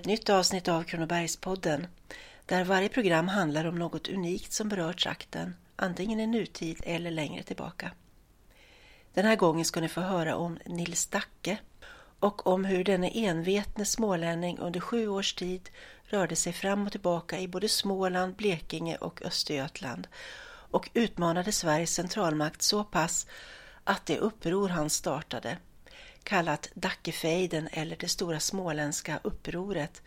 ett nytt avsnitt av Kronobergspodden där varje program handlar om något unikt som berör trakten, antingen i nutid eller längre tillbaka. Den här gången ska ni få höra om Nils Dacke och om hur denne envetne smålänning under sju års tid rörde sig fram och tillbaka i både Småland, Blekinge och Östergötland och utmanade Sveriges centralmakt så pass att det uppror han startade kallat Dackefejden eller det stora småländska upproret,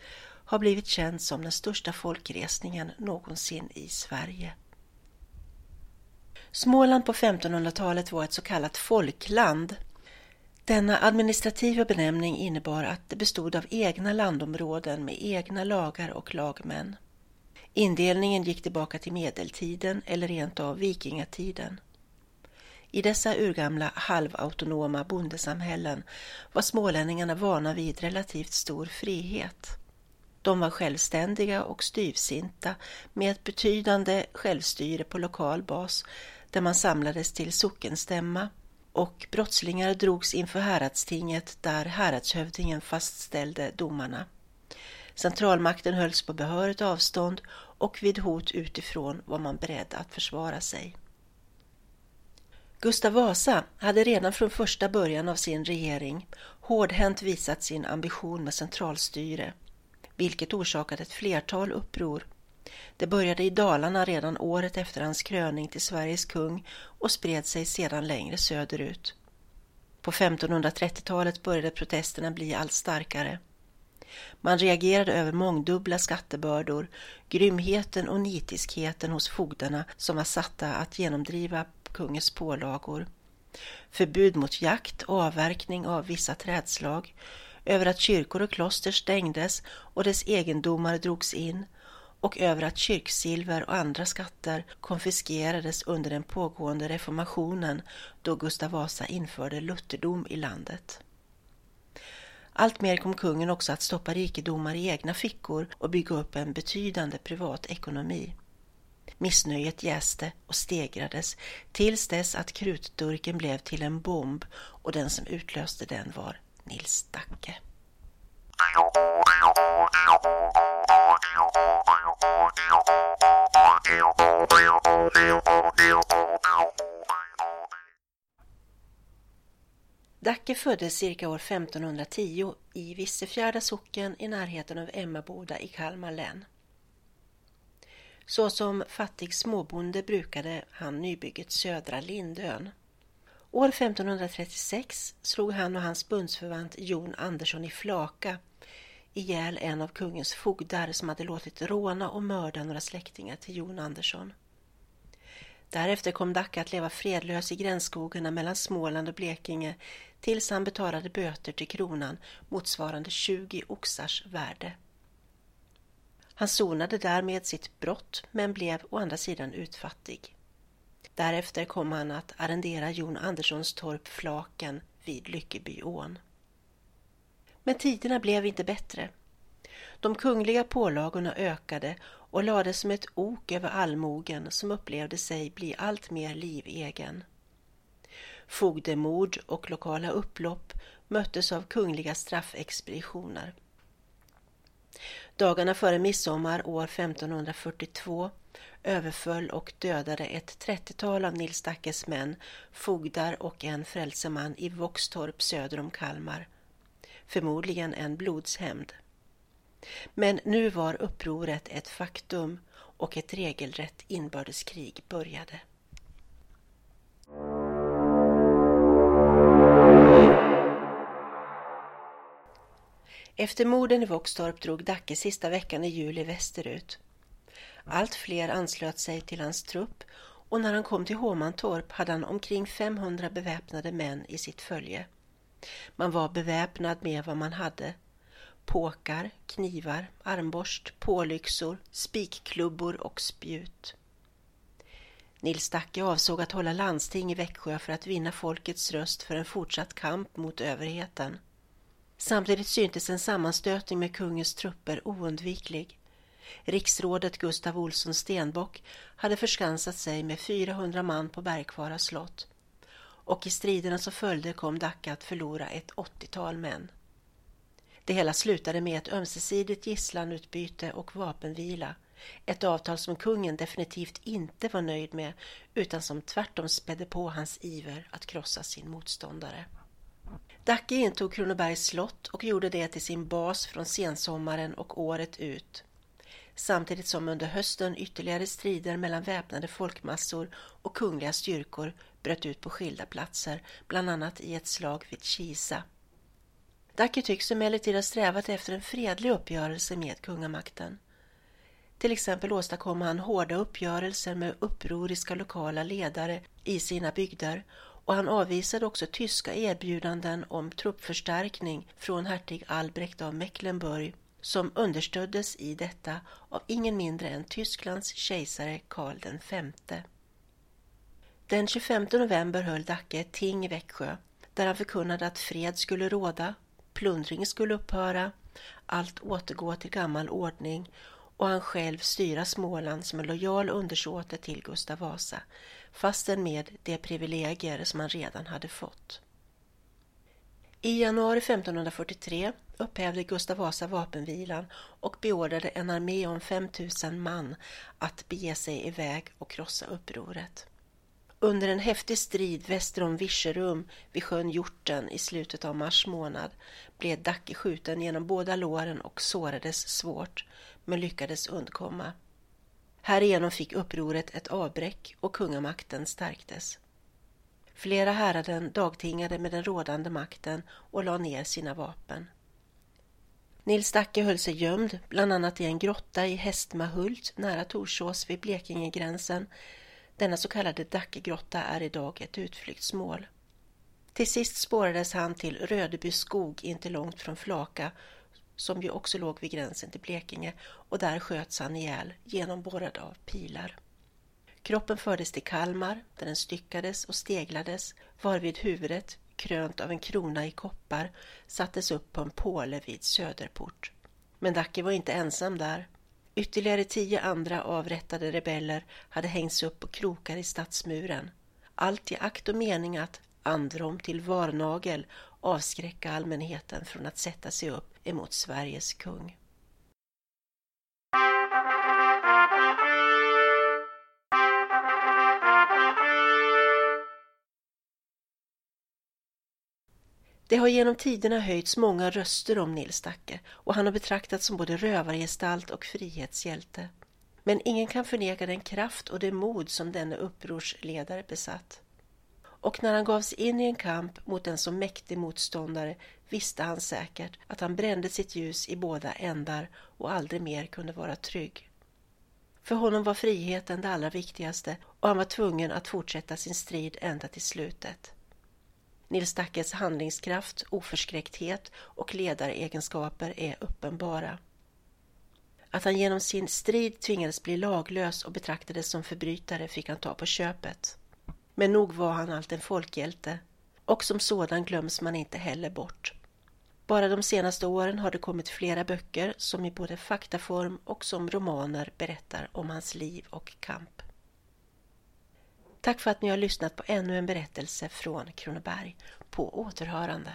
har blivit känd som den största folkresningen någonsin i Sverige. Småland på 1500-talet var ett så kallat folkland. Denna administrativa benämning innebar att det bestod av egna landområden med egna lagar och lagmän. Indelningen gick tillbaka till medeltiden eller rent av vikingatiden. I dessa urgamla halvautonoma bondesamhällen var smålänningarna vana vid relativt stor frihet. De var självständiga och styvsinta med ett betydande självstyre på lokal bas där man samlades till sockenstämma och brottslingar drogs inför häradstinget där häradshövdingen fastställde domarna. Centralmakten hölls på behörigt avstånd och vid hot utifrån var man beredd att försvara sig. Gustav Vasa hade redan från första början av sin regering hårdhänt visat sin ambition med centralstyre, vilket orsakade ett flertal uppror. Det började i Dalarna redan året efter hans kröning till Sveriges kung och spred sig sedan längre söderut. På 1530-talet började protesterna bli allt starkare. Man reagerade över mångdubbla skattebördor, grymheten och nitiskheten hos fogdarna som var satta att genomdriva kungens pålagor, förbud mot jakt och avverkning av vissa trädslag, över att kyrkor och kloster stängdes och dess egendomar drogs in och över att kyrksilver och andra skatter konfiskerades under den pågående reformationen då Gustav Vasa införde lutherdom i landet. Alltmer kom kungen också att stoppa rikedomar i egna fickor och bygga upp en betydande privatekonomi. Missnöjet jäste och stegrades tills dess att krutdurken blev till en bomb och den som utlöste den var Nils Dacke. Dacke föddes cirka år 1510 i Vissefjärda socken i närheten av Emmaboda i Kalmar län. Såsom fattig småbonde brukade han nybygget Södra Lindön. År 1536 slog han och hans bundsförvant Jon Andersson i Flaka ihjäl en av kungens fogdar som hade låtit råna och mörda några släktingar till Jon Andersson. Därefter kom Dacke att leva fredlös i gränsskogarna mellan Småland och Blekinge tills han betalade böter till kronan motsvarande 20 oxars värde. Han sonade därmed sitt brott men blev å andra sidan utfattig. Därefter kom han att arrendera Jon Anderssons torp Flaken vid Lyckebyån. Men tiderna blev inte bättre. De kungliga pålagorna ökade och lades som ett ok över allmogen som upplevde sig bli allt mer livegen. Fogdemord och lokala upplopp möttes av kungliga straffexpeditioner. Dagarna före midsommar år 1542 överföll och dödade ett trettiotal av Nils Dackes män, fogdar och en frälseman i Våxtorp söder om Kalmar. Förmodligen en blodshämnd. Men nu var upproret ett faktum och ett regelrätt inbördeskrig började. Efter morden i Våxtorp drog Dacke sista veckan i juli västerut. Allt fler anslöt sig till hans trupp och när han kom till Håmantorp hade han omkring 500 beväpnade män i sitt följe. Man var beväpnad med vad man hade. Påkar, knivar, armborst, pålyxor, spikklubbor och spjut. Nils Dacke avsåg att hålla landsting i Växjö för att vinna folkets röst för en fortsatt kamp mot överheten. Samtidigt syntes en sammanstötning med kungens trupper oundviklig. Riksrådet Gustav Olsson Stenbock hade förskansat sig med 400 man på Bergkvara slott och i striderna som följde kom Dacke att förlora ett 80-tal män. Det hela slutade med ett ömsesidigt gisslanutbyte och vapenvila. Ett avtal som kungen definitivt inte var nöjd med utan som tvärtom spädde på hans iver att krossa sin motståndare. Dacke intog Kronobergs slott och gjorde det till sin bas från sensommaren och året ut. Samtidigt som under hösten ytterligare strider mellan väpnade folkmassor och kungliga styrkor bröt ut på skilda platser, bland annat i ett slag vid Kisa. Dacke tycks emellertid ha strävat efter en fredlig uppgörelse med kungamakten. Till exempel åstadkom han hårda uppgörelser med upproriska lokala ledare i sina bygder och han avvisade också tyska erbjudanden om truppförstärkning från hertig Albrecht av Mecklenburg som understöddes i detta av ingen mindre än Tysklands kejsare Karl V. Den 25 november höll Dacke ett ting i Växjö där han förkunnade att fred skulle råda, plundring skulle upphöra, allt återgå till gammal ordning och han själv styra Småland som en lojal undersåte till Gustav Vasa, fastän med de privilegier som han redan hade fått. I januari 1543 upphävde Gustav Vasa vapenvilan och beordrade en armé om 5000 man att bege sig iväg och krossa upproret. Under en häftig strid väster om Virserum vid sjön Hjorten i slutet av mars månad blev Dacke skjuten genom båda låren och sårades svårt, men lyckades undkomma. Härigenom fick upproret ett avbräck och kungamakten stärktes. Flera häraden dagtingade med den rådande makten och lade ner sina vapen. Nils Dacke höll sig gömd, bland annat i en grotta i Hästmahult nära Torsås vid Blekingegränsen. Denna så kallade Dackegrotta är idag ett utflyktsmål. Till sist spårades han till Rödeby skog inte långt från Flaka som ju också låg vid gränsen till Blekinge och där sköts han ihjäl genomborrad av pilar. Kroppen fördes till Kalmar där den styckades och steglades varvid huvudet, krönt av en krona i koppar, sattes upp på en påle vid Söderport. Men Dacke var inte ensam där. Ytterligare tio andra avrättade rebeller hade hängts upp på krokar i stadsmuren. Allt i akt och mening att androm till varnagel avskräcka allmänheten från att sätta sig upp emot Sveriges kung. Det har genom tiderna höjts många röster om Nils Dacke och han har betraktats som både rövargestalt och frihetshjälte. Men ingen kan förneka den kraft och det mod som denne upprorsledare besatt. Och när han gav sig in i en kamp mot en så mäktig motståndare visste han säkert att han brände sitt ljus i båda ändar och aldrig mer kunde vara trygg. För honom var friheten det allra viktigaste och han var tvungen att fortsätta sin strid ända till slutet. Nils Dackes handlingskraft, oförskräckthet och ledaregenskaper är uppenbara. Att han genom sin strid tvingades bli laglös och betraktades som förbrytare fick han ta på köpet. Men nog var han allt en folkhjälte och som sådan glöms man inte heller bort. Bara de senaste åren har det kommit flera böcker som i både faktaform och som romaner berättar om hans liv och kamp. Tack för att ni har lyssnat på ännu en berättelse från Kronoberg. På återhörande.